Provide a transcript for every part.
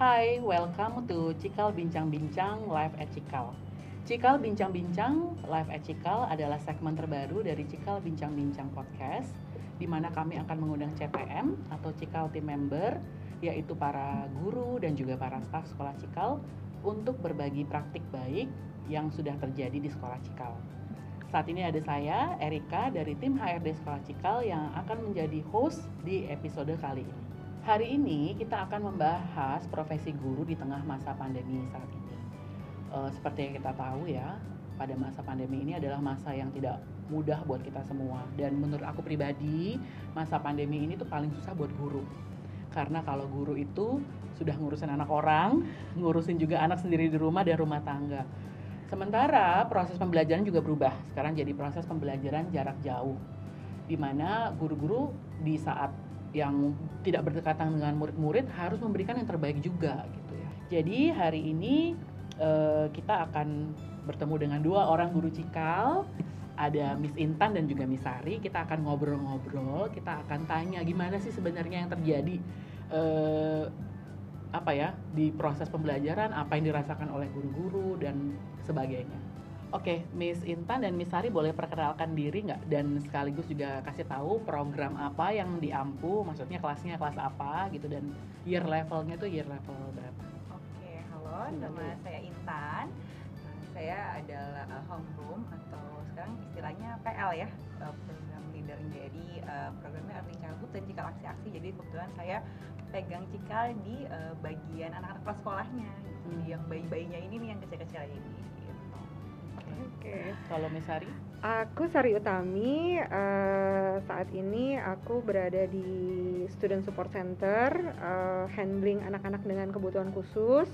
Hai, welcome to Cikal Bincang-Bincang Live at Cikal. Cikal Bincang-Bincang Live at Cikal adalah segmen terbaru dari Cikal Bincang-Bincang Podcast di mana kami akan mengundang CPM atau Cikal Team Member yaitu para guru dan juga para staf sekolah Cikal untuk berbagi praktik baik yang sudah terjadi di sekolah Cikal. Saat ini ada saya, Erika dari tim HRD Sekolah Cikal yang akan menjadi host di episode kali ini. Hari ini kita akan membahas profesi guru di tengah masa pandemi saat ini. Uh, seperti yang kita tahu ya, pada masa pandemi ini adalah masa yang tidak mudah buat kita semua. Dan menurut aku pribadi, masa pandemi ini tuh paling susah buat guru. Karena kalau guru itu sudah ngurusin anak orang, ngurusin juga anak sendiri di rumah dan rumah tangga. Sementara proses pembelajaran juga berubah. Sekarang jadi proses pembelajaran jarak jauh. Di mana guru-guru di saat yang tidak berdekatan dengan murid-murid harus memberikan yang terbaik juga gitu ya. Jadi hari ini uh, kita akan bertemu dengan dua orang guru cikal ada Miss Intan dan juga Miss Sari. Kita akan ngobrol-ngobrol, kita akan tanya gimana sih sebenarnya yang terjadi uh, apa ya di proses pembelajaran, apa yang dirasakan oleh guru-guru dan sebagainya. Oke, Miss Intan dan Miss Sari boleh perkenalkan diri nggak dan sekaligus juga kasih tahu program apa yang diampu, maksudnya kelasnya kelas apa gitu dan year levelnya tuh year level berapa? Oke, halo, nama saya Intan. Nah, saya adalah uh, homeroom atau sekarang istilahnya PL ya, uh, program leader. Jadi uh, programnya Early Childhood dan Cikal Aksi-Aksi. Jadi kebetulan saya pegang cikal di bagian anak-anak kelas sekolahnya. Jadi yang bayi-bayinya ini nih yang kecil-kecil ini. Oke. Okay. Kalau Mesari? Aku Sari Utami. Uh, saat ini aku berada di Student Support Center, uh, handling anak-anak dengan kebutuhan khusus.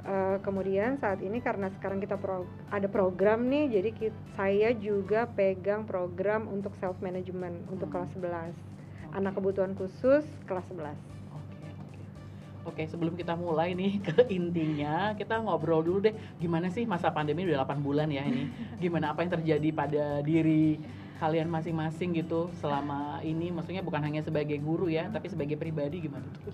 Uh, kemudian saat ini karena sekarang kita pro ada program nih, jadi kita, saya juga pegang program untuk self management hmm. untuk kelas 11. Okay. Anak kebutuhan khusus kelas 11. Oke, sebelum kita mulai nih ke intinya, kita ngobrol dulu deh gimana sih masa pandemi udah 8 bulan ya ini. Gimana apa yang terjadi pada diri kalian masing-masing gitu selama ini maksudnya bukan hanya sebagai guru ya, tapi sebagai pribadi gimana tuh?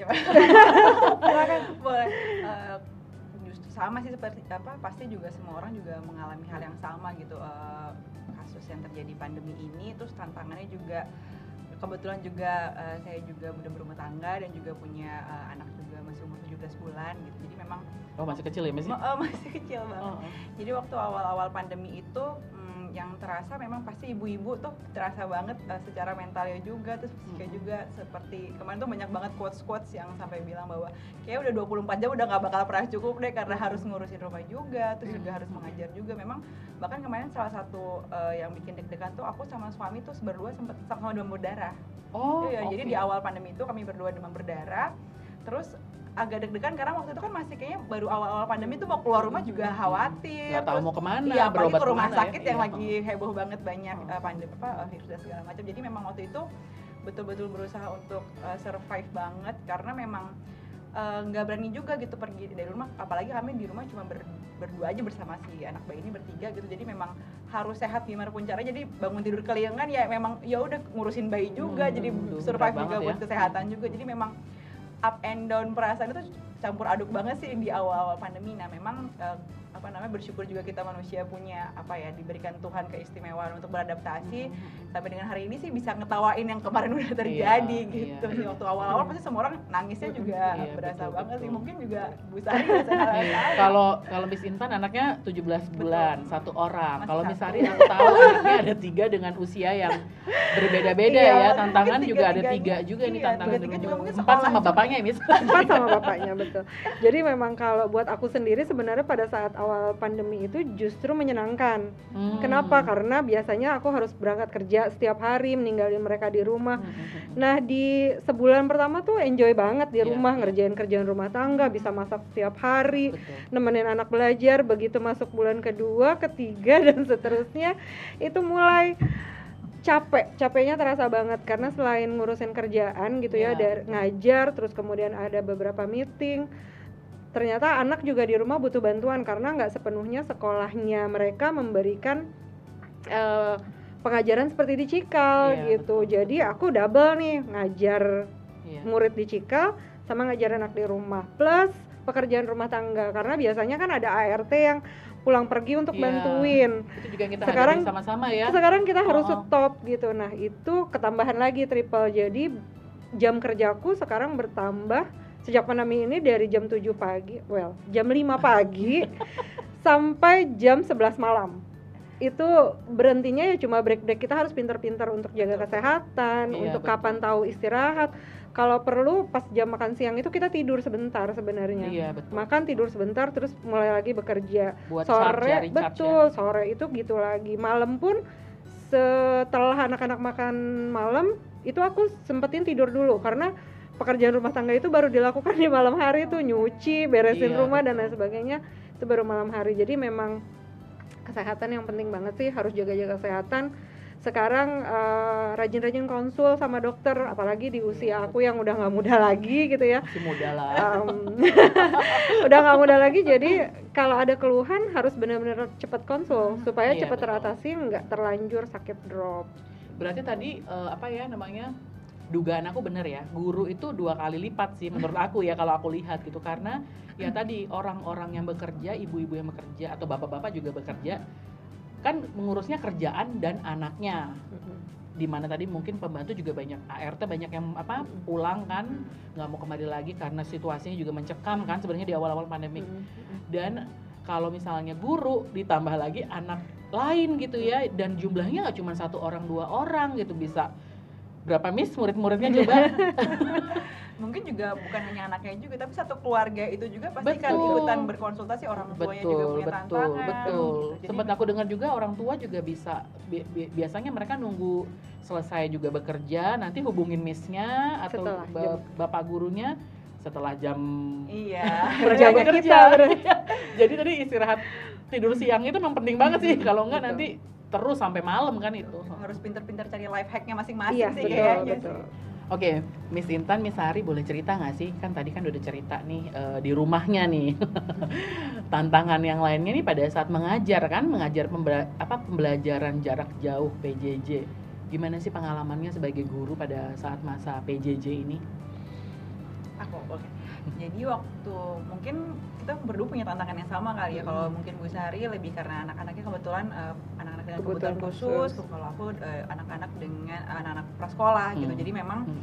Boleh. Uh, sama sih seperti apa pasti juga semua orang juga mengalami hal yang sama gitu uh, kasus yang terjadi pandemi ini terus tantangannya juga kebetulan juga uh, saya juga udah berumah tangga dan juga punya uh, anak juga masih umur 17 bulan gitu. Jadi memang Oh, masih kecil ya, masih? Uh, masih kecil banget. Oh, oh. Jadi waktu awal-awal pandemi itu hmm, yang terasa memang pasti ibu-ibu tuh terasa banget uh, secara mentalnya juga terus fisiknya hmm. juga seperti kemarin tuh banyak banget quotes-quotes yang sampai bilang bahwa kayak udah 24 jam udah nggak bakal pernah cukup deh karena hmm. harus ngurusin rumah juga terus juga harus mengajar juga memang bahkan kemarin salah satu uh, yang bikin deg-degan tuh aku sama suami tuh berdua sempat sama demam berdarah Oh, iya, okay. jadi di awal pandemi itu kami berdua demam berdarah. Terus agak deg-degan karena waktu itu kan masih kayaknya baru awal-awal pandemi itu mau keluar rumah juga khawatir. Gak tahu mau ke mana. Iya, apalagi ke rumah sakit ya? yang iya. lagi heboh banget banyak oh. uh, pandemi apa uh, virus dan segala macam. Jadi memang waktu itu betul-betul berusaha untuk uh, survive banget karena memang nggak uh, berani juga gitu pergi dari rumah apalagi kami di rumah cuma ber, berdua aja bersama si anak bayi ini bertiga gitu jadi memang harus sehat gimana pun caranya jadi bangun tidur keliengan ya memang ya udah ngurusin bayi juga hmm, jadi survive juga buat ya. kesehatan juga jadi memang up and down perasaan itu campur aduk banget sih di awal-awal pandemi. Nah, memang uh, apa namanya bersyukur juga kita manusia punya apa ya diberikan Tuhan keistimewaan untuk beradaptasi. Mm-hmm. sampai dengan hari ini sih bisa ngetawain yang kemarin udah terjadi iya, gitu. Iya. sih waktu awal-awal pasti semua orang nangisnya juga iya, berasa betul, banget betul. sih. Mungkin juga Bu Sari iya. kalau kalau Miss Intan anaknya 17 bulan betul. satu orang. Kalau Miss Sari aku tahu anaknya ada tiga dengan usia yang berbeda-beda iya, ya. tantangan tiga, juga ada tiga juga iya, ini tantangan tiga, tiga juga empat sama bapaknya ya Miss. Empat sama bapaknya betul. Jadi memang kalau buat aku sendiri sebenarnya pada saat awal pandemi itu justru menyenangkan. Hmm. Kenapa? Karena biasanya aku harus berangkat kerja setiap hari, meninggalin mereka di rumah. Hmm. hmm, hmm. Nah di sebulan pertama tuh enjoy banget di yeah. rumah ngerjain kerjaan rumah tangga, bisa masak setiap hari, Betul. nemenin anak belajar. Begitu masuk bulan kedua, ketiga dan seterusnya itu mulai capek capeknya terasa banget karena selain ngurusin kerjaan gitu ya, ya dari ngajar terus kemudian ada beberapa meeting ternyata anak juga di rumah butuh bantuan karena nggak sepenuhnya sekolahnya mereka memberikan uh, pengajaran seperti di Cikal yeah, gitu. Jadi aku double nih ngajar yeah. murid di Cikal sama ngajar anak di rumah plus pekerjaan rumah tangga karena biasanya kan ada ART yang pulang pergi untuk Iya. bantuin Itu juga kita Sekarang- sama-sama ya. sekarang kita harus Oh, oh. stop gitu nah itu ketambahan lagi triple jadi jam kerjaku sekarang bertambah sejak pandemi ini dari jam 7 pagi well jam 5 pagi sampai jam 11 malam. Itu berhentinya ya cuma break-break. Kita harus pintar-pintar untuk jaga kesehatan Iya, untuk betul. kapan tahu istirahat. Kalau perlu pas jam makan siang itu kita tidur sebentar sebenarnya. Iya, betul. makan tidur sebentar terus mulai lagi bekerja. Buat charge ya, sore betul sore itu gitu lagi. Malam pun setelah anak-anak makan malam itu aku sempetin tidur dulu. Karena pekerjaan rumah tangga itu baru dilakukan di malam hari tuh nyuci beresin Iya, rumah dan lain sebagainya itu baru malam hari. Jadi memang kesehatan yang penting banget sih harus jaga-jaga kesehatan. Sekarang eh, rajin-rajin konsul sama dokter apalagi di usia aku yang udah nggak muda lagi gitu ya. Masih muda lah. Em, udah nggak muda lagi jadi kalau ada keluhan harus benar-benar cepat konsul supaya Iya, cepat teratasi nggak terlanjur sakit drop. Berarti tadi eh, apa ya namanya? Dugaan aku bener ya guru itu dua kali lipat sih menurut aku ya kalau aku lihat gitu. Karena ya tadi orang-orang yang bekerja ibu-ibu yang bekerja atau bapak-bapak juga bekerja kan mengurusnya kerjaan dan anaknya. Di mana tadi mungkin pembantu juga banyak ART banyak yang apa pulang kan nggak mau kembali lagi karena situasinya juga mencekam kan sebenarnya di awal-awal pandemi. Dan kalau misalnya guru ditambah lagi anak lain gitu ya dan jumlahnya nggak cuma satu orang dua orang gitu bisa berapa mis murid-muridnya coba mungkin juga bukan hanya anaknya juga tapi satu keluarga itu juga pasti kan Betul. ikutan berkonsultasi orang tuanya juga betul punya betul tantangan betul gitu. Sempat aku dengar juga orang tua juga bisa bi- bi- biasanya mereka nunggu selesai juga bekerja nanti hubungin misnya atau Setelah ba- jam. bapak gurunya setelah jam iya Berjaga mereka kita, jadi tadi istirahat tidur siang itu memang penting banget sih kalau enggak Betul. nanti terus sampai malam kan itu harus pinter-pinter cari life hacknya masing-masing iya sih betul kayaknya betul sih. Oke, Miss Intan, Miss Hari boleh cerita nggak sih? Kan tadi kan udah cerita nih eh, di rumahnya nih. Tantangan yang lainnya nih pada saat mengajar kan, mengajar pembela- apa pembelajaran jarak jauh PJJ. Gimana sih pengalamannya sebagai guru pada saat masa PJJ ini? aku oke jadi waktu mungkin kita berdua punya tantangan yang sama kali ya kalau mungkin Bu Sari lebih karena anak-anaknya kebetulan eh, anak-anak dengan kebutuhan Kebutuhan khusus, khusus. kalau aku eh, anak-anak dengan anak-anak prasekolah gitu Hmm. jadi memang Hmm.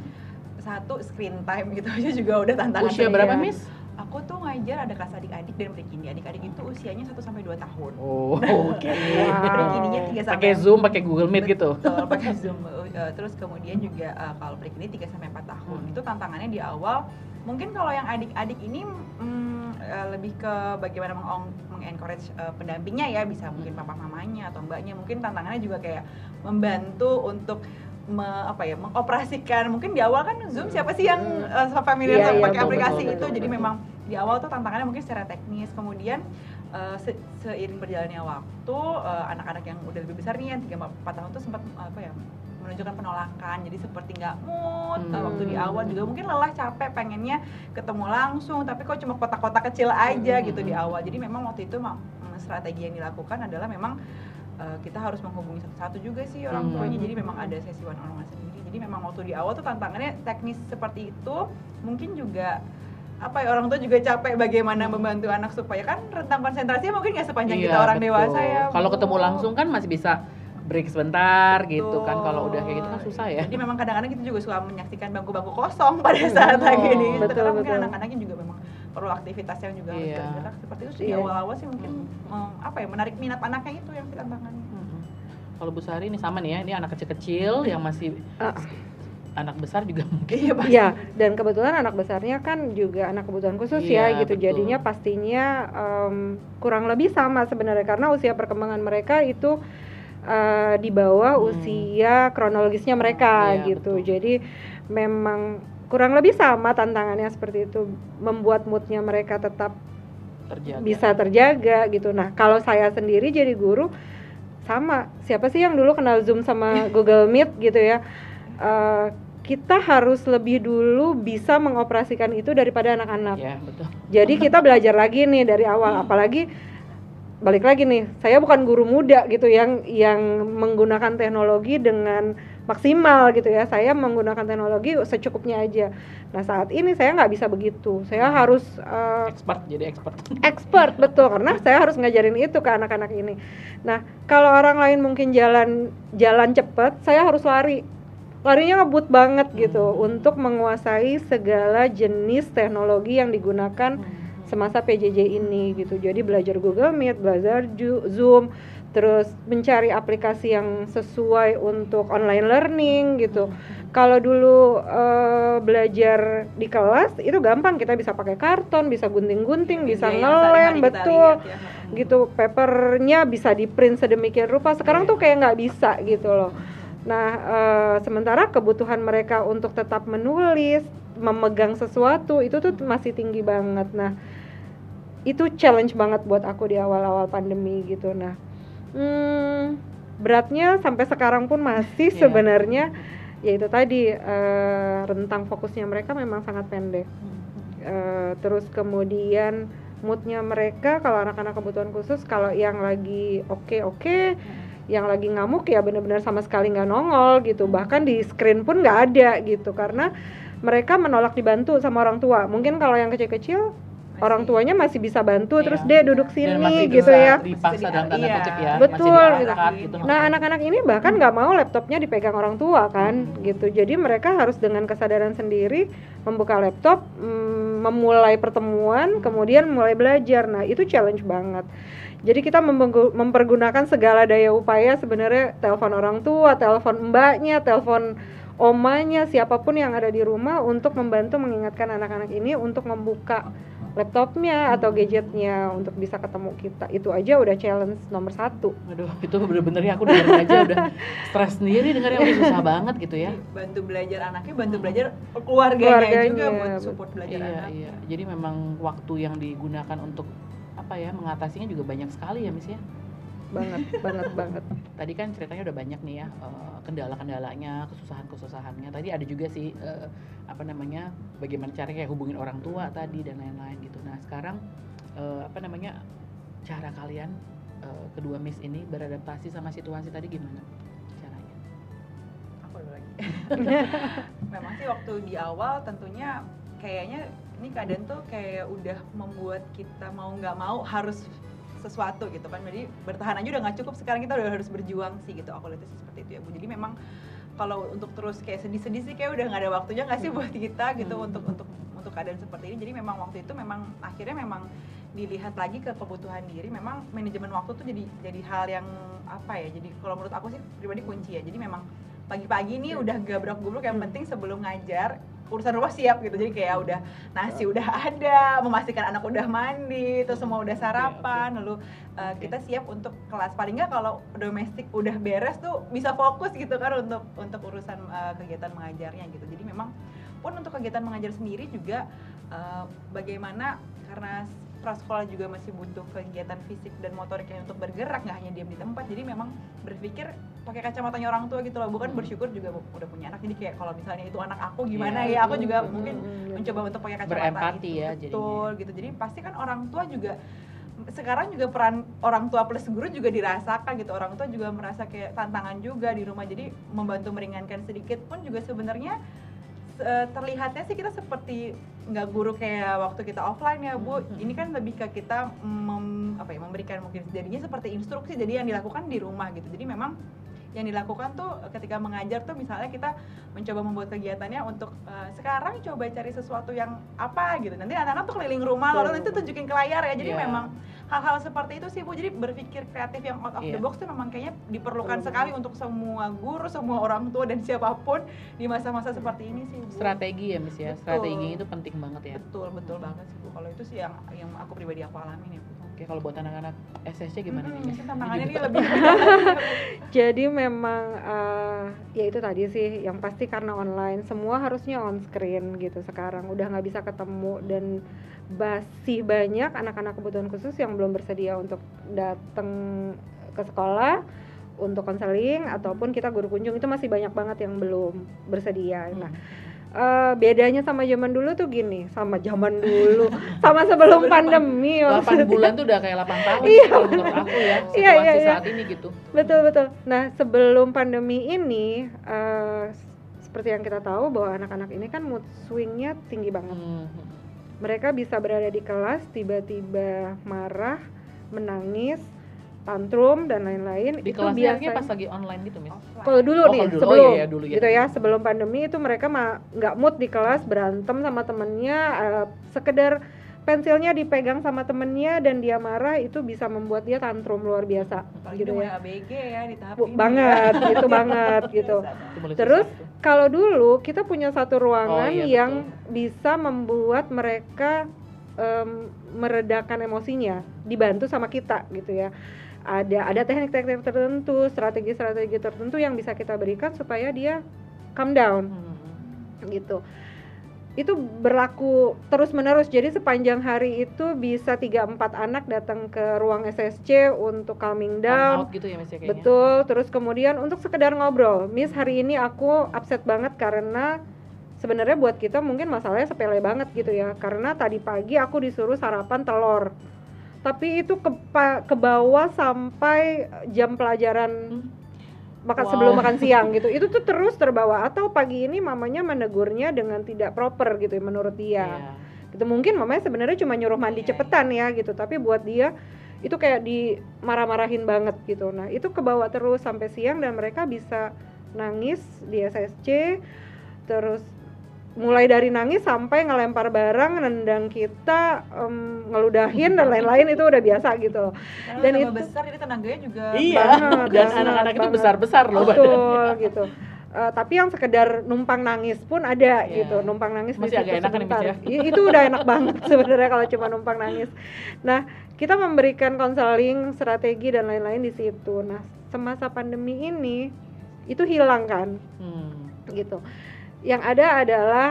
satu screen time gitu aja juga udah tantangan Usia berapa, saya. Miss? aku tuh ngajar ada kelas adik-adik dan pre-kindi adik-adik itu usianya 1 sampai 2 tahun Oh, oke. Wow. pre-kindinya 3 sampai Pakai Zoom, pakai Google Meet gitu. Betul, pakai Zoom. Uh, terus kemudian juga uh, kalau pre-kini 3 sampai 4 tahun. Hmm. Itu tantangannya di awal. Mungkin kalau yang adik-adik ini mm, uh, lebih ke bagaimana meng- meng-encourage uh, pendampingnya ya, bisa mungkin papa mamanya atau mbaknya. Mungkin tantangannya juga kayak membantu untuk me- apa ya mengoperasikan. Mungkin di awal kan Zoom siapa sih yang uh, familiar Iya, sama iya, pakai betul, aplikasi betul, itu? betul, jadi betul. memang di awal tuh tantangannya mungkin secara teknis. Kemudian uh, se- seiring berjalannya waktu uh, anak-anak yang udah lebih besar nih yang 3 4 tahun tuh sempat uh, apa ya menunjukkan penolakan jadi seperti nggak mood Hmm. waktu di awal juga mungkin lelah capek pengennya ketemu langsung tapi kok cuma kotak-kotak kecil aja Hmm. gitu di awal jadi memang waktu itu strategi yang dilakukan adalah memang uh, kita harus menghubungi satu-satu juga sih orang Hmm. tuanya jadi memang ada sesi one on one sendiri jadi memang waktu di awal tuh tantangannya teknis seperti itu mungkin juga apa ya orang tua juga capek bagaimana membantu anak supaya kan rentang konsentrasinya mungkin nggak sepanjang kita Iya, orang betul. dewasa ya Kalau ketemu langsung kan masih bisa break sebentar gitu kan. Kalau udah kayak gitu kan susah ya. Jadi memang kadang-kadang kita juga suka menyaksikan bangku-bangku kosong pada saat Oh, lagi ini. betul, Karena mungkin betul. anak-anaknya juga memang perlu aktivitas yang juga harus Iya. bergerak seperti itu sih Iya. awal-awal sih mungkin em, apa ya menarik minat anaknya itu yang tantangannya. Mm-mm. Kalau Bu Sari ini sama nih ya, ini anak kecil-kecil yang masih Ah. anak besar juga mungkin. Iya pasti. Iya, dan kebetulan anak besarnya kan juga anak kebutuhan khusus Iya, ya gitu. betul. Jadinya pastinya em, kurang lebih sama sebenarnya karena usia perkembangan mereka itu eh, di bawah Hmm. usia kronologisnya mereka Iya, gitu. betul. Jadi memang kurang lebih sama tantangannya seperti itu membuat moodnya mereka tetap terjaga. bisa terjaga gitu. Nah, kalau saya sendiri jadi guru sama. Siapa sih yang dulu kenal Zoom sama Google Meet gitu ya? Eh, kita harus lebih dulu bisa mengoperasikan itu daripada anak-anak. Ya, betul. Jadi kita belajar lagi nih dari awal, apalagi balik lagi nih. Saya bukan guru muda gitu yang yang menggunakan teknologi dengan maksimal gitu ya saya menggunakan teknologi secukupnya aja nah saat ini saya nggak bisa begitu saya harus uh, expert jadi expert expert betul karena saya harus ngajarin itu ke anak-anak ini nah kalau orang lain mungkin jalan jalan cepet saya harus lari larinya ngebut banget gitu hmm. untuk menguasai segala jenis teknologi yang digunakan hmm. Semasa PJJ ini gitu jadi belajar Google Meet belajar Zoom terus mencari aplikasi yang sesuai untuk online learning gitu. Kalau dulu uh, belajar di kelas itu gampang kita bisa pakai karton, bisa gunting-gunting, bisa iya, ngelem, betul. ya. Gitu, papernya bisa di print sedemikian rupa. Sekarang tuh kayak nggak bisa gitu loh. Nah, uh, sementara kebutuhan mereka untuk tetap menulis, memegang sesuatu itu tuh masih tinggi banget. Nah, itu challenge banget buat aku di awal-awal pandemi gitu. Nah, hmm, beratnya sampai sekarang pun masih yeah. sebenarnya ya itu tadi uh, rentang fokusnya mereka memang sangat pendek. Uh, terus kemudian moodnya mereka kalau anak-anak kebutuhan khusus kalau yang lagi oke okay, oke okay, yang lagi ngamuk ya benar-benar sama sekali nggak nongol gitu. Bahkan di screen pun nggak ada gitu karena mereka menolak dibantu sama orang tua. Mungkin kalau yang kecil-kecil orang tuanya masih bisa bantu iya. terus dia duduk sini gitu ya dipaksa dalam tanda iya. kutip ya betul gitu. gitu. nah anak-anak ini bahkan nggak mau laptopnya dipegang orang tua kan hmm. gitu jadi mereka harus dengan kesadaran sendiri membuka laptop mm, memulai pertemuan kemudian mulai belajar nah itu challenge banget jadi kita mempergunakan segala daya upaya sebenarnya telepon orang tua telepon mbaknya telepon omanya siapa pun yang ada di rumah untuk membantu mengingatkan anak-anak ini untuk membuka laptopnya atau gadgetnya untuk bisa ketemu kita itu aja udah challenge nomor satu. Aduh itu bener-bener ya aku dengar aja udah stres sendiri dengar yang susah banget gitu ya. Bantu belajar anaknya, bantu belajar keluarganya, keluarganya juga buat support belajar iya, anak. Iya, jadi memang waktu yang digunakan untuk apa ya mengatasinya juga banyak sekali ya Miss ya banget banget banget. Tadi kan ceritanya udah banyak nih ya uh, kendala-kendalanya kesusahan-kesusahannya. Tadi ada juga sih uh, apa namanya bagaimana cara kayak hubungin orang tua tadi dan lain-lain gitu. Nah sekarang uh, apa namanya cara kalian uh, kedua miss ini beradaptasi sama situasi tadi gimana caranya? Aku lagi. Memang sih waktu di awal tentunya kayaknya ini keadaan tuh kayak udah membuat kita mau nggak mau harus sesuatu gitu kan. Jadi bertahan aja udah nggak cukup sekarang kita udah harus berjuang sih gitu. Aku lihat seperti itu ya bu. Jadi memang kalau untuk terus kayak sedih-sedih sih kayak udah nggak ada waktunya nggak sih buat kita gitu hmm. untuk untuk untuk keadaan seperti ini. Jadi memang waktu itu memang akhirnya memang dilihat lagi ke kebutuhan diri. Memang manajemen waktu tuh jadi jadi hal yang apa ya jadi kalau menurut aku sih pribadi kunci ya. Jadi memang pagi-pagi nih udah gabrak-gubruk yang penting sebelum ngajar urusan rumah siap gitu. Jadi kayak udah nasi udah ada memastikan anak udah mandi itu semua udah sarapan. lalu uh, kita siap untuk kelas. Paling nggak kalau domestik udah beres tuh bisa fokus gitu kan untuk untuk urusan uh, kegiatan mengajarnya gitu. Jadi memang pun untuk kegiatan mengajar sendiri juga uh, bagaimana karena prasekolah juga masih butuh kegiatan fisik dan motorik yang untuk bergerak nggak hanya diam di tempat jadi memang berpikir pakai kacamatanya orang tua gitu loh bukan hmm. bersyukur juga udah punya anak jadi kayak kalau misalnya itu anak aku gimana yeah. ya aku juga hmm. mungkin mencoba untuk pakai kacamata berempati itu. ya betul jadinya. gitu jadi pasti kan orang tua juga sekarang juga peran orang tua plus guru juga dirasakan gitu orang tua juga merasa kayak tantangan juga di rumah jadi membantu meringankan sedikit pun juga sebenarnya terlihatnya sih kita seperti nggak guru kayak waktu kita offline ya bu. Hmm. ini kan lebih ke kita mem, apa ya memberikan mungkin jadinya seperti instruksi jadi yang dilakukan di rumah gitu. Jadi memang yang dilakukan tuh ketika mengajar tuh misalnya kita mencoba membuat kegiatannya untuk uh, sekarang coba cari sesuatu yang apa gitu. Nanti anak-anak tuh keliling rumah lalu nanti tunjukin ke layar ya. Jadi yeah. memang hal-hal seperti itu sih bu jadi berpikir kreatif yang out of yeah. the iya. box tuh memang kayaknya diperlukan sekali untuk semua guru semua orang tua dan siapa pun di masa-masa seperti ini sih bu. strategi ya mis ya betul. strategi itu penting banget ya betul betul banget sih bu kalau itu sih yang yang aku pribadi aku alami nih bu Oke, kalau buat anak-anak SSC gimana hmm, nih? Tantangannya ini lebih Jadi memang uh, ya itu tadi sih yang pasti karena online semua harusnya on screen gitu sekarang. Udah nggak bisa ketemu dan masih banyak anak-anak kebutuhan khusus yang belum bersedia untuk datang ke sekolah untuk konseling ataupun kita guru kunjung. Itu masih banyak banget yang belum bersedia. Nah, eh, bedanya sama zaman dulu tuh gini, sama zaman dulu, sama sebelum pandemi. 8 maksudnya. bulan tuh udah kayak 8 tahun Iya, kalau menurut aku ya situasi Iya, iya, iya. saat ini gitu Betul betul. Nah sebelum pandemi ini, eh, seperti yang kita tahu bahwa anak-anak ini kan mood swingnya tinggi banget. Hmm. Mereka bisa berada di kelas tiba-tiba marah, menangis, tantrum dan lain-lain. di itu kelasnya biasanya pas lagi online gitu Miss Offline. kalau dulu Oh, nih dulu. Oh, sebelum iya, iya, dulu ya. gitu ya sebelum pandemi itu mereka nggak mood di kelas berantem sama temennya eh, sekedar pensilnya dipegang sama temennya dan dia marah itu bisa membuat dia tantrum luar biasa Apalagi gitu ya ABG ya di tahap ini. banget gitu banget gitu Itu mulai Terus, susah tuh. kalau dulu kita punya satu ruangan Oh, iya, yang bisa membuat mereka em, meredakan emosinya dibantu sama kita gitu ya ada ada teknik-teknik tertentu strategi-strategi tertentu yang bisa kita berikan supaya dia calm down. Hmm. gitu. Itu berlaku terus menerus jadi sepanjang hari itu bisa 3-4 anak datang ke ruang SSC untuk calming down. Out gitu ya Miss ya kayaknya? Betul, terus kemudian untuk sekedar ngobrol, Miss hari ini aku upset banget karena sebenarnya buat kita mungkin masalahnya sepele banget gitu ya, karena tadi pagi aku disuruh sarapan telur, tapi itu ke, ke bawah sampai jam pelajaran Hmm. makan Wow. sebelum makan siang gitu, itu tuh terus terbawa. Atau pagi ini mamanya menegurnya dengan tidak proper gitu ya, menurut dia. Iya. gitu. Mungkin mamanya sebenarnya cuma nyuruh mandi Iya, cepetan ya gitu. Tapi buat dia itu kayak dimarah-marahin banget gitu. Nah itu kebawa terus sampai siang dan mereka bisa nangis di SSC terus mulai dari nangis sampai ngelempar barang nendang kita em, ngeludahin dan lain-lain itu udah biasa gitu Karena Dan itu- besar jadi tenaganya juga Iya, banget, dan anak-anak itu besar-besar loh badannya. betul gitu Eh, tapi yang sekedar numpang nangis pun ada Iya. gitu numpang nangis Masih di situ Miss, sebentar. ya? I- itu udah enak banget sebenarnya kalau cuma numpang nangis nah kita memberikan konseling strategi dan lain-lain di situ nah semasa pandemi ini itu hilang kan Hmm. gitu yang ada adalah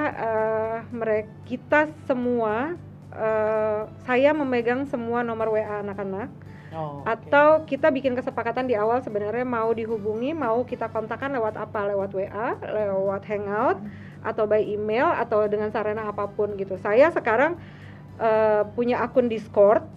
mereka kita semua eh, saya memegang semua nomor WA anak-anak. Oh, oke. atau kita bikin kesepakatan di awal sebenarnya mau dihubungi mau kita kontakkan lewat apa? Lewat WA lewat hangout atau by email atau dengan sarana apa pun gitu. Saya sekarang eh, punya akun Discord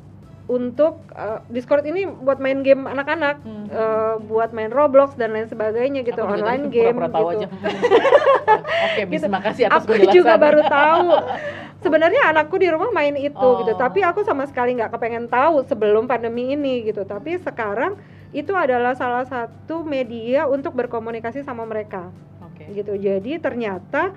untuk eh, Discord ini buat main game anak-anak Hmm. eh, buat main Roblox dan lain sebagainya gitu Aku online game tahu gitu aja. Oke, Miss, Gitu. makasih atas aku penjelasan. juga baru tahu sebenarnya anakku di rumah main itu Oh. gitu tapi aku sama sekali nggak kepengen tahu sebelum pandemi ini gitu tapi sekarang itu adalah salah satu media untuk berkomunikasi sama mereka Oke. gitu jadi ternyata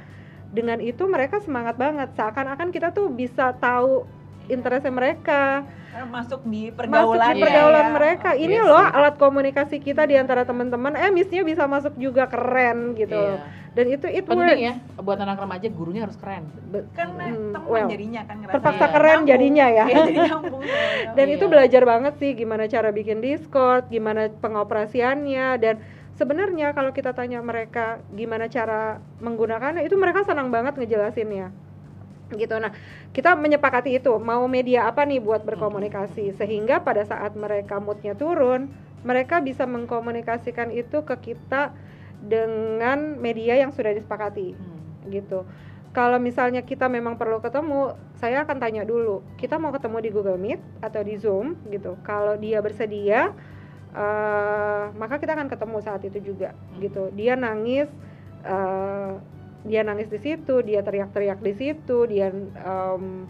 dengan itu mereka semangat banget seakan-akan kita tuh bisa tahu interestnya mereka masuk di masuk pergaulan di pergaulan ya. mereka ini Iya loh alat komunikasi kita di antara teman-teman eh missnya bisa masuk juga keren gitu Iya. dan itu it Penting works ya, buat anak remaja gurunya harus keren. Kan Hmm, teman well, jadinya kan ngerasa terpaksa Iya. keren nyambung. jadinya ya Iya, jadi nyambung dan Iya. itu belajar banget sih gimana cara bikin Discord, gimana pengoperasiannya dan sebenarnya kalau kita tanya mereka gimana cara menggunakannya itu mereka senang banget ngejelasinnya gitu nah kita menyepakati itu mau media apa nih buat berkomunikasi sehingga pada saat mereka moodnya turun mereka bisa mengkomunikasikan itu ke kita dengan media yang sudah disepakati Hmm. gitu. Kalau misalnya kita memang perlu ketemu, saya akan tanya dulu, kita mau ketemu di Google Meet atau di Zoom gitu. Kalau dia bersedia, eh, maka kita akan ketemu saat itu juga gitu. Dia nangis, eh, dia nangis di situ, dia teriak-teriak di situ, dia em,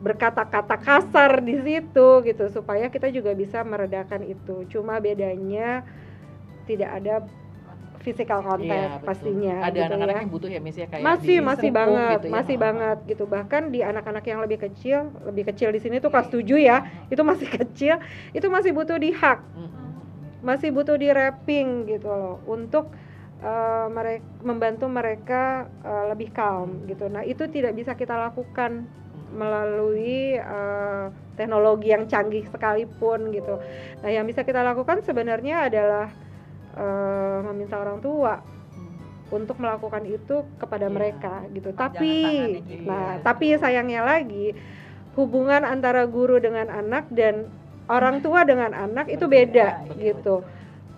berkata-kata kasar di situ gitu, supaya kita juga bisa meredakan itu. Cuma bedanya tidak ada physical contact Iya, betul. pastinya Ada gitu anak-anak ya yang butuh ya Miss ya kayak masih masih banget gitu ya. masih Oh. banget gitu bahkan di anak-anak yang lebih kecil lebih kecil di sini tuh kelas 7 ya itu masih kecil itu masih butuh di hak masih butuh di wrapping gitu loh untuk mereka membantu mereka eh, lebih calm gitu nah itu tidak bisa kita lakukan melalui eh, teknologi yang canggih sekalipun gitu nah yang bisa kita lakukan sebenarnya adalah eh, meminta orang tua Hmm. untuk melakukan itu kepada Iya. mereka gitu. Panjangan Tapi gitu. nah, Iya. tapi sayangnya lagi hubungan antara guru dengan anak dan orang tua dengan anak itu Berbeda, beda betul.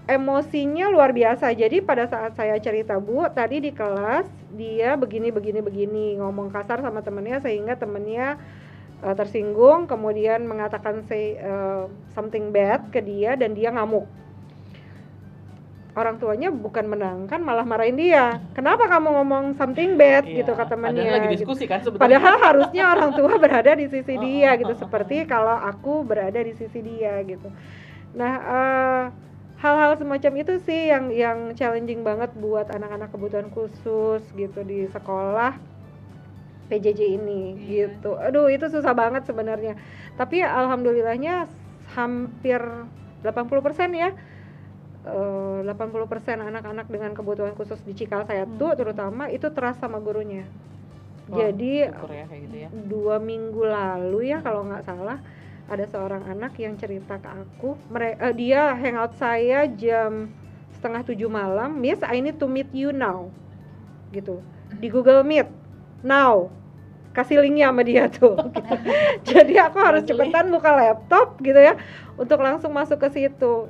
Gitu. emosinya luar biasa. Jadi pada saat saya cerita Bu, tadi di kelas dia begini begini begini ngomong kasar sama temennya sehingga temennya uh, tersinggung, kemudian mengatakan say uh, something bad ke dia dan dia ngamuk. Orang tuanya bukan menangkan malah marahin dia. Kenapa kamu ngomong something bad Iya, gitu kata temannya. Padahal lagi gitu. diskusi kan sebetulnya. Padahal harusnya orang tua berada di sisi Oh, dia gitu, oh, oh, seperti kalau aku berada di sisi dia gitu. Nah, eh, hal-hal semacam itu sih yang yang challenging banget buat anak-anak kebutuhan khusus gitu di sekolah PJJ ini Iya. gitu. Aduh, itu susah banget sebenarnya. Tapi alhamdulillahnya hampir 80% ya. eh, 80% anak-anak dengan kebutuhan khusus di Cikal saya Hmm. tuh terutama itu terasa sama gurunya. Wah, Jadi ya kayak gitu ya. dua minggu lalu ya kalau nggak salah ada seorang anak yang cerita ke aku. Mere- eh, dia hangout saya jam setengah tujuh malam. Miss I need to meet you now. Gitu. Di Google Meet. Now. Kasih linknya sama dia tuh. Gitu. jadi aku harus cepetan buka laptop gitu ya untuk langsung masuk ke situ.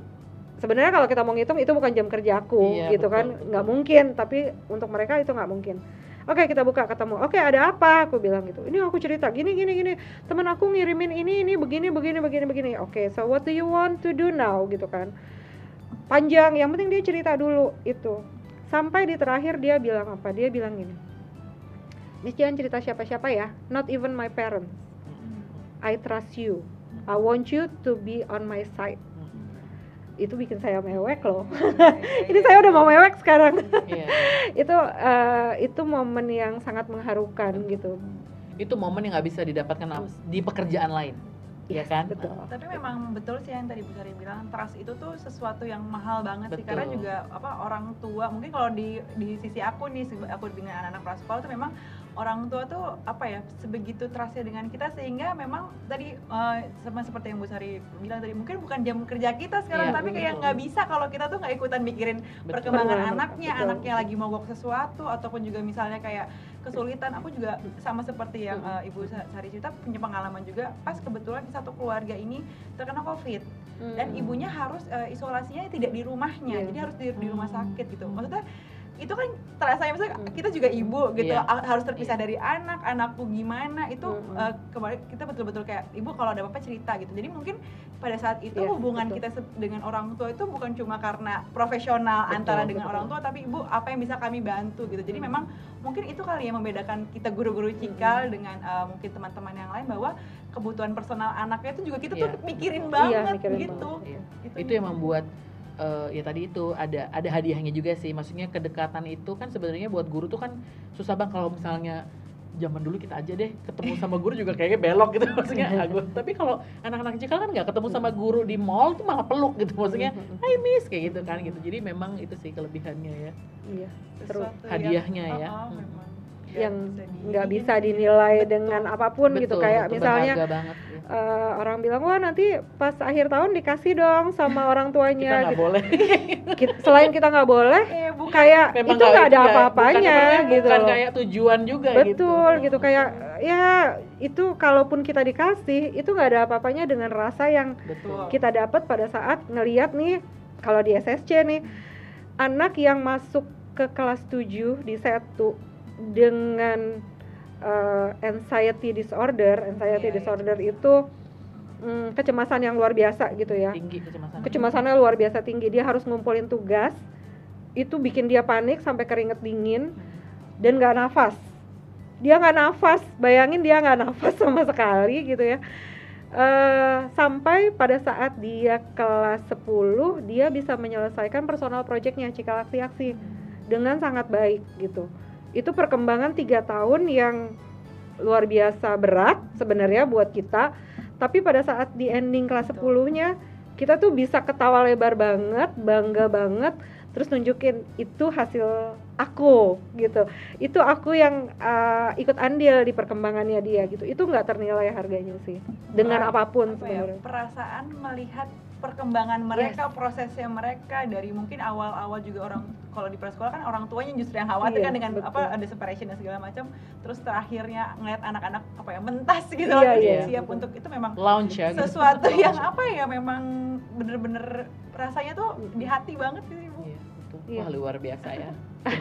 Sebenarnya kalau kita mau ngitung itu bukan jam kerja aku Iya, gitu betul, kan betul. nggak mungkin tapi untuk mereka itu nggak mungkin Oke kita buka ketemu. Oke ada apa? Aku bilang gitu. Ini aku cerita gini gini gini. Teman aku ngirimin ini ini begini begini begini begini. Oke so what do you want to do now gitu kan? Panjang. Yang penting dia cerita dulu itu. Sampai di terakhir dia bilang apa? Dia bilang gini. Miss jangan cerita siapa-siapa ya. Not even my parents. I trust you. I want you to be on my side. Itu bikin saya mewek loh. Ini saya udah mau mewek sekarang. Iya. itu eh, itu momen yang sangat mengharukan gitu Itu momen yang nggak bisa didapatkan di pekerjaan lain. Iya kan? betul tapi memang betul sih yang tadi Bu Sari bilang trust itu tuh sesuatu yang mahal banget sih karena Betul. juga apa orang tua mungkin kalau di di sisi aku nih aku dengan anak-anak prasekolah tuh memang orang tua tuh apa ya sebegitu trustnya dengan kita sehingga memang tadi eh, sama seperti yang Bu Sari bilang tadi mungkin bukan jam kerja kita sekarang Iya, tapi kayak nggak bisa kalau kita tuh nggak ikutan mikirin Betul. perkembangan Betul. anaknya, Betul. anaknya lagi mogok sesuatu ataupun juga misalnya kayak kesulitan. Aku juga sama seperti yang eh, Ibu Sa- Sari cerita punya pengalaman juga pas kebetulan satu keluarga ini terkena Covid dan Hmm. ibunya harus eh, isolasinya tidak di rumahnya, Iya. jadi harus di, di rumah Hmm. sakit gitu. Maksudnya itu kan terasa ya misalnya Hmm. kita juga ibu gitu a- harus terpisah dari anak anakku gimana itu Hmm. eh, kemarin kita betul-betul kayak ibu kalau ada apa-apa cerita gitu jadi mungkin pada saat itu Iya, hubungan betul. kita dengan orang tua itu bukan cuma karena profesional Betul, antara dengan betul. orang tua tapi ibu apa yang bisa kami bantu gitu jadi Hmm. memang mungkin itu kali yang membedakan kita guru-guru cikal dengan eh, mungkin teman-teman yang lain bahwa kebutuhan personal anaknya itu juga kita tuh Iya. mikirin Iya, banget mikirin gitu Iya. Gitu. itu yang membuat eh, ya tadi itu ada ada hadiahnya juga sih. Maksudnya kedekatan itu kan sebenarnya buat guru tuh kan susah bang kalau misalnya zaman dulu kita aja deh ketemu sama guru juga kayaknya belok gitu. Maksudnya aku tapi kalau anak-anak cikal kan nggak ketemu sama guru di mall tuh malah peluk gitu. Maksudnya hai miss kayak gitu kan gitu. Jadi memang itu sih kelebihannya ya. Iya seru Sesuatu hadiahnya yang, ya. oh, oh, Hmm. memang. Yang nggak bisa nggak di- bisa dinilai Betul. dengan apa pun gitu. Betul, kayak betul, misalnya eh, orang bilang wah nanti pas akhir tahun dikasih dong sama orang kita tuanya nggak gitu. boleh. Selain kita nggak boleh eh bukan. kayak memang itu nggak ada nggak- apa-apanya gitu bukan kayak tujuan juga betul gitu, gitu kayak ya itu kalaupun kita dikasih itu nggak ada apa-apanya dengan rasa yang betul. kita dapat pada saat ngeliat nih kalau di SSC nih anak yang masuk ke kelas 7 di setu dengan eh, anxiety disorder. Anxiety Iya, iya. disorder itu mm, kecemasan yang luar biasa gitu ya. Tinggi kecemasan kecemasannya luar biasa tinggi. Dia harus ngumpulin tugas. Itu bikin dia panik sampai keringet dingin dan nggak nafas. Dia nggak nafas. Bayangin dia nggak nafas sama sekali gitu ya. Eh, sampai pada saat dia kelas 10 dia bisa menyelesaikan personal projectnya Cikal Aksi-Aksi dengan sangat baik gitu itu perkembangan tiga tahun yang luar biasa berat sebenarnya buat kita. Tapi pada saat di ending kelas 10 nya kita tuh bisa ketawa lebar banget bangga banget terus nunjukin itu hasil aku gitu. Itu aku yang uh, ikut andil di perkembangannya dia gitu. Itu nggak ternilai harganya sih dengan Apa- apa pun apa ya, perasaan melihat perkembangan mereka, prosesnya mereka dari mungkin awal-awal juga orang kalau di prasekolah kan orang tuanya justru yang khawatir Iya, kan dengan betul. apa ada separation dan segala macam, terus terakhirnya ngeliat anak-anak apa ya mentas gitu Iya, loh, iya, siap betul. untuk itu memang lounge ya gitu. sesuatu yang apa ya memang bener-bener rasanya tuh di hati banget sih ibu Iya, betul. Iya. Wah, luar biasa ya. Miss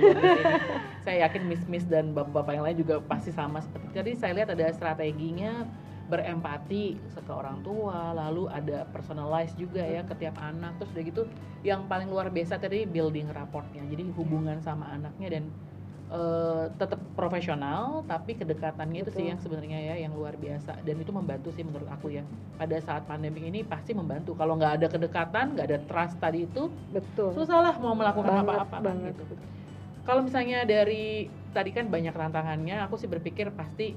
saya yakin miss-miss dan bapak-bapak yang lain juga pasti sama seperti tadi saya lihat ada strateginya berempati ke orang tua, lalu ada personalize juga ya ke tiap anak. Terus udah gitu yang paling luar biasa tadi building rapportnya. Jadi hubungan sama anaknya dan eh, tetap profesional tapi kedekatannya itu sih Betul. yang sebenarnya ya yang luar biasa dan itu membantu sih menurut aku ya pada saat pandemi ini pasti membantu kalau nggak ada kedekatan nggak ada trust tadi itu betul susah lah mau melakukan apa-apa kan, gitu. Kalau misalnya dari tadi kan banyak tantangannya, aku sih berpikir pasti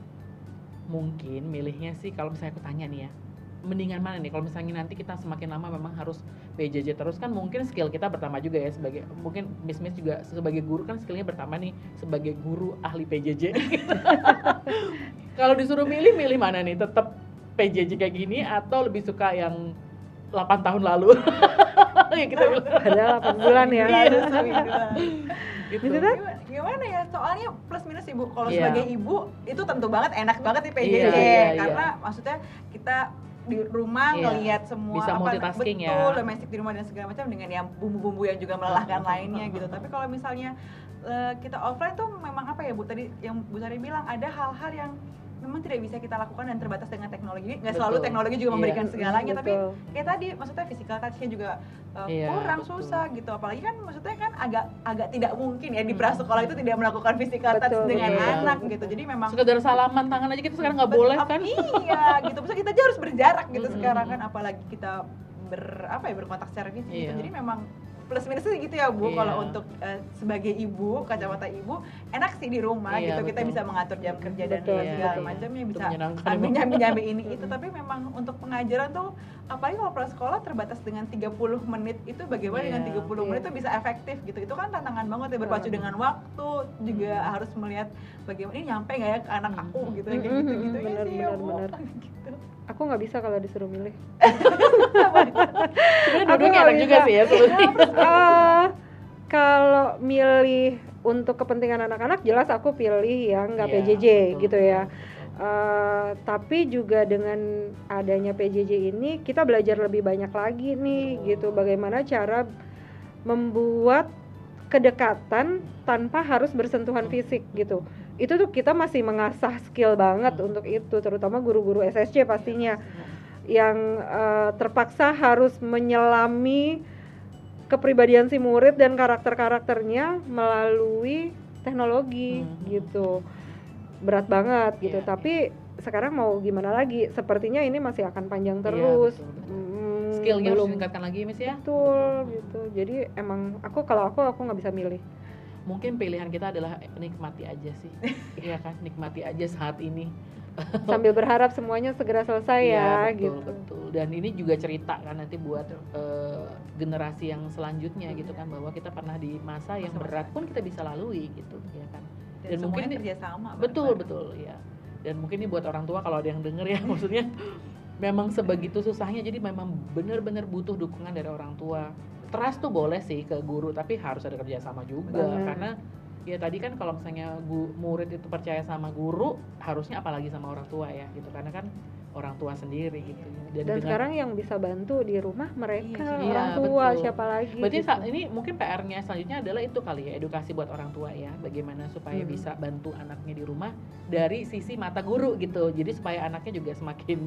mungkin milihnya sih kalau misalnya aku tanya nih ya, mendingan mana nih kalau misalnya nanti kita semakin lama memang harus PJJ terus kan mungkin skill kita bertambah juga ya sebagai mungkin Miss Miss juga sebagai guru kan skillnya bertambah nih sebagai guru ahli PJJ. kalau disuruh milih milih mana nih? Tetap PJJ kayak gini atau lebih suka yang 8 tahun lalu? ya kita bilang. ada 8 bulan ya Iya. Gitu. gitu. Gimana, gimana ya soalnya plus minus ibu kalau Iya. sebagai ibu itu tentu banget enak banget nih PJJ Iya, iya, karena maksudnya kita di rumah Iya. ngelihat semua Bisa multitasking ya. betul domestik di rumah dan segala macam dengan yang bumbu-bumbu yang juga melelahkan lainnya gitu tapi kalau misalnya eh, kita offline tuh memang apa ya bu tadi yang bu Sari bilang ada hal-hal yang memang tidak bisa kita lakukan dan terbatas dengan teknologi nggak selalu Betul. teknologi juga Iya. memberikan segalanya tapi Betul. kayak tadi maksudnya physical touch-nya juga uh, Iya, kurang betul. susah gitu apalagi kan maksudnya kan agak agak tidak mungkin ya di Hmm. prasekolah itu tidak melakukan physical touch Betul, dengan betul. anak gitu jadi memang sekedar salaman tangan aja kita sekarang nggak boleh kan iya gitu Maksudnya kita aja harus berjarak gitu Mm-mm. sekarang kan apalagi kita ber apa ya berkontak secara fisik gitu Iya. jadi memang plus minusnya gitu ya bu Iya. kalau untuk eh, sebagai ibu kacamata ibu enak sih di rumah Iya, gitu kita betul. bisa mengatur jam kerja dan Betul, segala betul. macamnya Itu bisa ambil nyambi nyambi ini itu tapi memang untuk pengajaran tuh apalagi kalau prasekolah terbatas dengan 30 menit itu bagaimana Iya, dengan 30 menit iya. itu bisa efektif gitu itu kan tantangan banget ya berpacu Banget. dengan waktu juga harus melihat bagaimana ini nyampe nggak ya ke anak aku gitu kayak Mm-mm, gitu gitu ya sih ya benar, bu benar. gitu aku nggak bisa kalau disuruh milih. Sebenarnya dua-duanya enak juga sih ya sebenarnya. Eh, kalau milih untuk kepentingan anak-anak jelas aku pilih yang nggak Iya, PJJ betul, gitu ya. Eh, tapi juga dengan adanya PJJ ini kita belajar lebih banyak lagi nih Betul. gitu. Bagaimana cara membuat kedekatan tanpa harus bersentuhan fisik gitu itu tuh kita masih mengasah skill banget Hmm. untuk itu terutama guru-guru SSC pastinya. Yang eh, terpaksa harus menyelami kepribadian si murid dan karakter-karakternya melalui teknologi Hmm. gitu. Berat banget gitu. Iya, tapi sekarang mau gimana lagi? Sepertinya ini masih akan panjang Iya, terus. betul, betul. Hmm, skillnya harus belum ditingkatkan lagi Miss ya? Betul gitu. Jadi emang aku kalau aku aku nggak bisa milih mungkin pilihan kita adalah nikmati aja sih iya kan nikmati aja saat ini sambil berharap semuanya segera selesai ya Iya, betul, gitu betul. Dan ini juga cerita kan nanti buat eh, generasi yang selanjutnya gitu kan bahwa kita pernah di masa yang berat pun kita bisa lalui gitu ya kan. dan, Dan mungkin kerjasama Betul bareng-bareng. betul ya. Dan mungkin ini buat orang tua kalau ada yang denger ya maksudnya memang sebegitu susahnya jadi memang benar-benar butuh dukungan dari orang tua. Trust tuh boleh sih ke guru tapi harus ada kerjasama juga Benar. karena ya tadi kan kalau misalnya murid itu percaya sama guru harusnya apalagi sama orang tua ya gitu karena kan orang tua sendiri gitu dan dengan- sekarang yang bisa bantu di rumah mereka Iya, orang iya, tua betul. siapa lagi Berarti gitu. ini mungkin PR-nya selanjutnya adalah itu kali ya edukasi buat orang tua ya, bagaimana supaya Hmm. bisa bantu anaknya di rumah dari sisi mata guru gitu. Jadi supaya anaknya juga semakin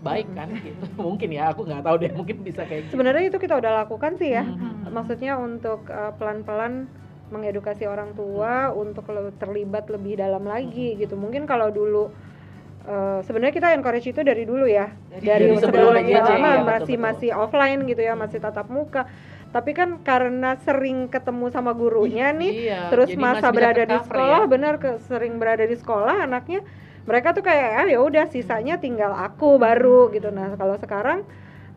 baik kan gitu. mungkin ya, aku nggak tahu deh, mungkin bisa kayak gitu. sebenarnya itu kita udah lakukan sih ya Mhm. maksudnya untuk uh, pelan-pelan mengedukasi orang tua untuk le- terlibat lebih dalam lagi Mhm. gitu mungkin kalau dulu uh, sebenarnya kita encourage itu dari dulu ya Dari- dari, sebelum lama iya, masih betul-betul. masih offline gitu ya masih tatap muka tapi kan karena sering ketemu sama gurunya nih Iya, terus masa berada di tercover sekolah ya. benar ke sering berada di sekolah anaknya mereka tuh kayak ah ya udah sisanya tinggal aku baru gitu nah kalau sekarang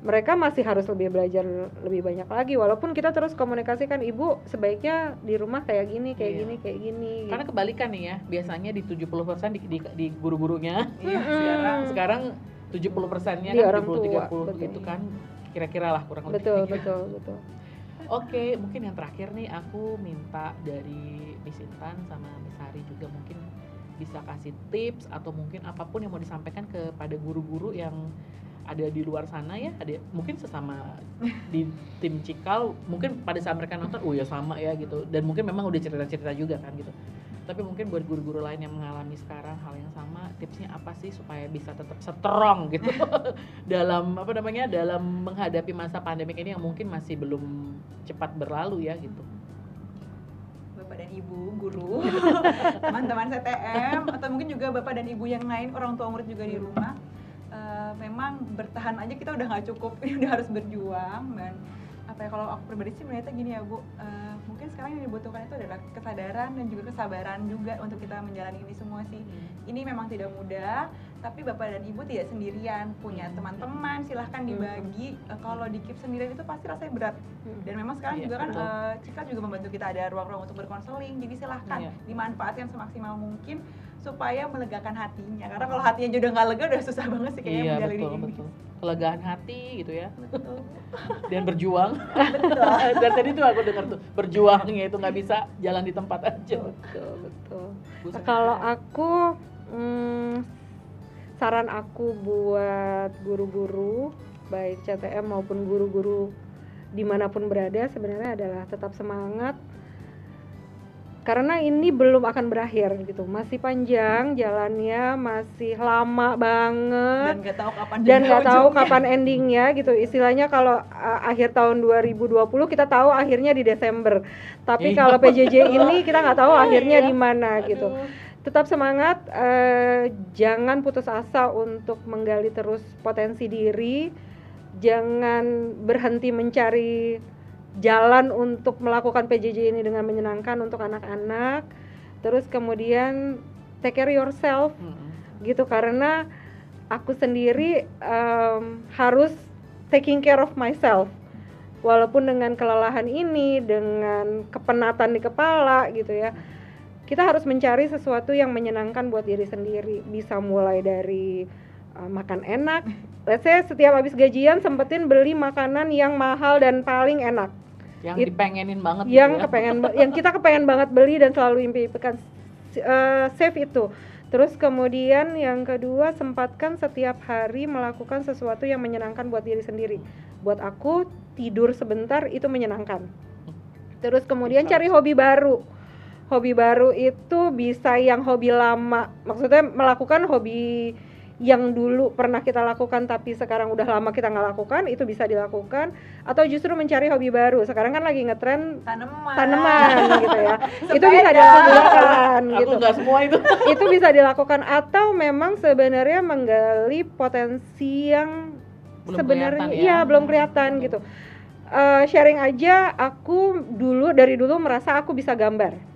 mereka masih harus lebih belajar lebih banyak lagi walaupun kita terus komunikasikan ibu sebaiknya di rumah kayak gini kayak Iya. gini kayak gini Karena kebalikan nih ya, biasanya di 70% di, di, di guru-gurunya, Iya, sekarang sekarang 70 persennya kan orang 70 tua, 30 betul. gitu kan kira-kira lah kurang lebih. betul betul betul Oke, mungkin yang terakhir nih aku minta dari Miss Intan sama Miss Hari juga mungkin bisa kasih tips atau mungkin apa pun yang mau disampaikan kepada guru-guru yang ada di luar sana ya ada mungkin sesama di tim Cikal mungkin pada saat mereka nonton oh ya sama ya gitu. Dan mungkin memang udah cerita-cerita juga kan gitu. Tapi mungkin buat guru-guru lain yang mengalami sekarang hal yang sama tipsnya apa sih supaya bisa tetap strong gitu? Dalam apa namanya dalam menghadapi masa pandemik ini yang mungkin masih belum cepat berlalu ya gitu. Bapak dan ibu guru teman-teman CTM atau mungkin juga bapak dan ibu yang lain orang tua murid juga di rumah uh, memang bertahan aja kita udah nggak cukup ini udah harus berjuang dan apa ya kalau aku pribadi sih melihatnya gini ya bu uh, mungkin sekarang yang dibutuhkan itu adalah kesadaran dan juga kesabaran juga untuk kita menjalani ini semua sih hmm. ini memang tidak mudah tapi bapak dan ibu tidak sendirian punya hmm. teman-teman silahkan hmm. dibagi. Uh, kalau di keep sendirian itu pasti rasanya berat. Dan memang sekarang iya, juga kan uh, Cika juga membantu kita ada ruang-ruang untuk berkonseling. Jadi silahkan iya. dimanfaatkan semaksimal mungkin supaya melegakan hatinya. Karena kalau hatinya juga nggak lega udah susah banget sih kayaknya iya, menjalani betul, ini. betul. kelegaan hati gitu ya. Betul. dan berjuang. Betul. Dan tadi tuh aku dengar tuh berjuangnya itu nggak bisa jalan di tempat aja. Betul betul. Kalau aku hmm, saran aku buat guru-guru baik CTM maupun guru-guru di mana pun berada sebenarnya adalah tetap semangat. Karena ini belum akan berakhir gitu masih panjang jalannya masih lama banget. Dan nggak tahu kapan dan nggak tahu kapan endingnya gitu. Istilahnya kalau uh, akhir tahun 2020 kita tahu akhirnya di Desember. Tapi iya. kalau PJJ ini kita nggak tahu akhirnya di mana gitu tetap semangat uh, jangan putus asa untuk menggali terus potensi diri. Jangan berhenti mencari jalan untuk melakukan PJJ ini dengan menyenangkan untuk anak-anak. Terus kemudian take care yourself. Hmm. gitu karena aku sendiri um, harus taking care of myself. Walaupun dengan kelelahan ini dengan kepenatan di kepala gitu ya kita harus mencari sesuatu yang menyenangkan buat diri sendiri. Bisa mulai dari uh, makan enak. Let's say setiap habis gajian sempetin beli makanan yang mahal dan paling enak. Yang It, dipengenin banget gitu yang gitu ya. kepengen yang kita kepengen banget beli dan selalu impikan. Uh, save itu. Terus kemudian yang kedua sempatkan setiap hari melakukan sesuatu yang menyenangkan buat diri sendiri. Buat aku tidur sebentar itu menyenangkan. Terus kemudian cari hobi baru hobi baru itu bisa yang hobi lama. Maksudnya melakukan hobi yang dulu pernah kita lakukan tapi sekarang udah lama kita nggak lakukan itu bisa dilakukan. Atau justru mencari hobi baru. Sekarang kan lagi ngetren tanaman. tanaman gitu ya. Itu bisa dilakukan gitu. nggak semua itu. Itu bisa dilakukan. Atau memang sebenarnya menggali potensi yang sebenarnya ya. iya belum kelihatan gitu. Uh, sharing aja aku dulu dari dulu merasa aku bisa gambar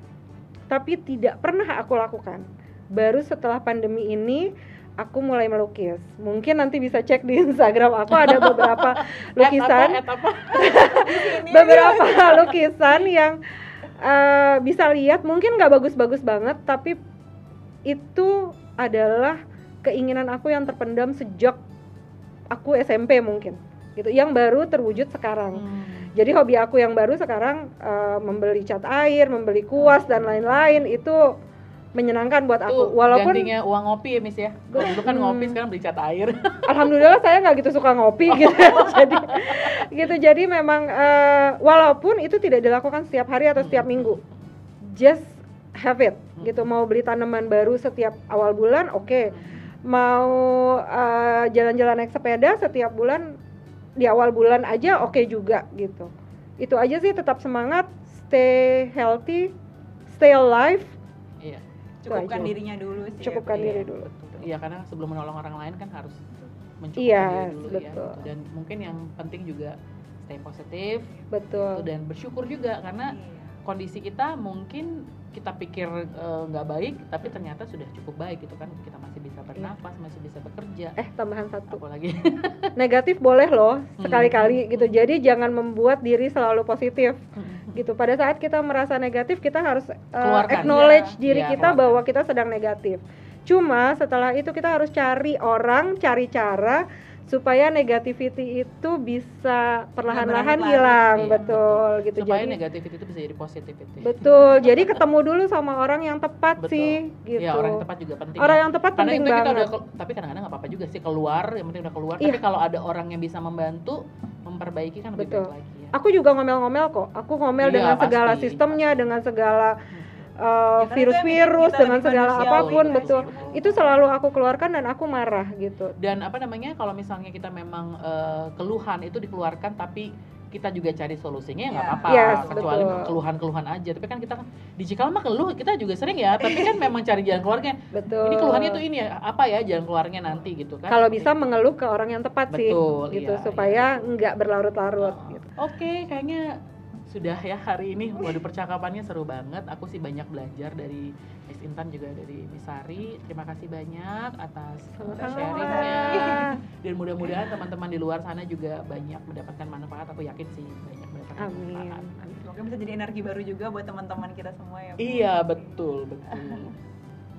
tapi tidak pernah aku lakukan baru setelah pandemi ini aku mulai melukis. Mungkin nanti bisa cek di Instagram aku ada beberapa lukisan, beberapa lukisan yang uh, bisa lihat. Mungkin nggak bagus-bagus banget, tapi itu adalah keinginan aku yang terpendam sejak aku SMP mungkin, gitu. Yang baru terwujud sekarang. Hmm. Jadi hobi aku yang baru sekarang uh, membeli cat air, membeli kuas dan lain-lain itu menyenangkan buat aku. Tuh, Walaupun gantinya uang ngopi ya Miss ya. dulu kan ngopi sekarang beli cat air. Alhamdulillah saya nggak gitu suka ngopi gitu. jadi gitu jadi memang uh, walaupun itu tidak dilakukan setiap hari atau setiap minggu. Just have it gitu. Mau beli tanaman baru setiap awal bulan oke. Okay. Mau uh, jalan-jalan naik sepeda setiap bulan di awal bulan aja oke okay juga gitu. Itu aja sih tetap semangat, stay healthy, stay alive. Cukupkan dirinya dulu sih cukupkan ya, diri iya, dulu iya karena sebelum menolong orang lain kan harus mencukupkan iya, diri dulu ya, betul. ya dan mungkin yang penting juga stay positif betul. gitu, dan bersyukur juga karena iya. Kondisi kita mungkin kita pikir eh, nggak uh, baik tapi ternyata sudah cukup baik gitu kan kita masih bisa iya. bernafas iya. masih bisa bekerja eh tambahan satu apa lagi negatif boleh loh sekali-kali hmm. gitu jadi jangan membuat diri selalu positif hmm. gitu pada saat kita merasa negatif kita harus uh, acknowledge ya. diri ya, kita keluarkan. bahwa kita sedang negatif cuma setelah itu kita harus cari orang cari cara supaya negativity itu bisa perlahan-lahan berlarut-larut, hilang iya, betul gitu. Supaya jadi negativity itu bisa jadi positivity. Betul jadi ketemu dulu sama orang yang tepat Betul. sih gitu. ya orang yang tepat juga penting Orang ya. yang tepat karena penting itu kita banget. udah tapi kadang-kadang nggak apa-apa juga sih keluar yang penting udah keluar. Iya. tapi kalau ada orang yang bisa membantu memperbaiki kan lebih Betul. baik lagi ya. Aku juga ngomel-ngomel kok. Aku ngomel Iya, dengan segala pasti, sistemnya dengan segala uh, Ya, virus-virus dengan segala apa pun kan? betul itu selalu aku keluarkan dan aku marah gitu dan apa namanya kalau misalnya kita memang eh, keluhan itu dikeluarkan tapi kita juga cari solusinya ya nggak Iya. apa-apa Yes, kecuali keluhan-keluhan aja tapi kan kita kan di Cikal mah keluh kita juga sering ya tapi kan memang cari jalan keluarnya betul ini keluhannya tuh ini ya apa ya jalan keluarnya nanti gitu kan kalau bisa mengeluh ke orang yang tepat sih Betul, gitu iya, supaya nggak berlarut-larut Oh. gitu. Oke, kayaknya sudah ya hari ini. Waduh percakapannya seru banget. Aku sih banyak belajar dari Miss Intan juga dari Miss Sari. Terima kasih banyak atas sharingnya. Dan mudah-mudahan teman-teman di luar sana juga banyak mendapatkan manfaat. Aku yakin sih banyak mendapatkan Amin. manfaat. Semoga bisa jadi energi baru juga buat teman-teman kita semua ya. Bu. Iya betul betul.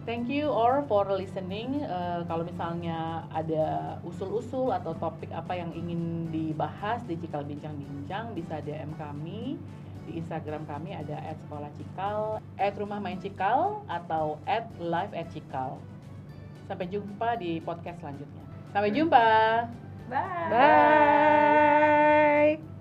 Thank you all for listening. Eh, kalau misalnya ada usul-usul atau topik apa yang ingin dibahas di Cikal Bincang-Bincang bisa DM kami di Instagram kami ada @sekolahcikal, @rumah main cikal atau @live@cikal. Sampai jumpa di podcast selanjutnya. Sampai jumpa. Bye. Bye.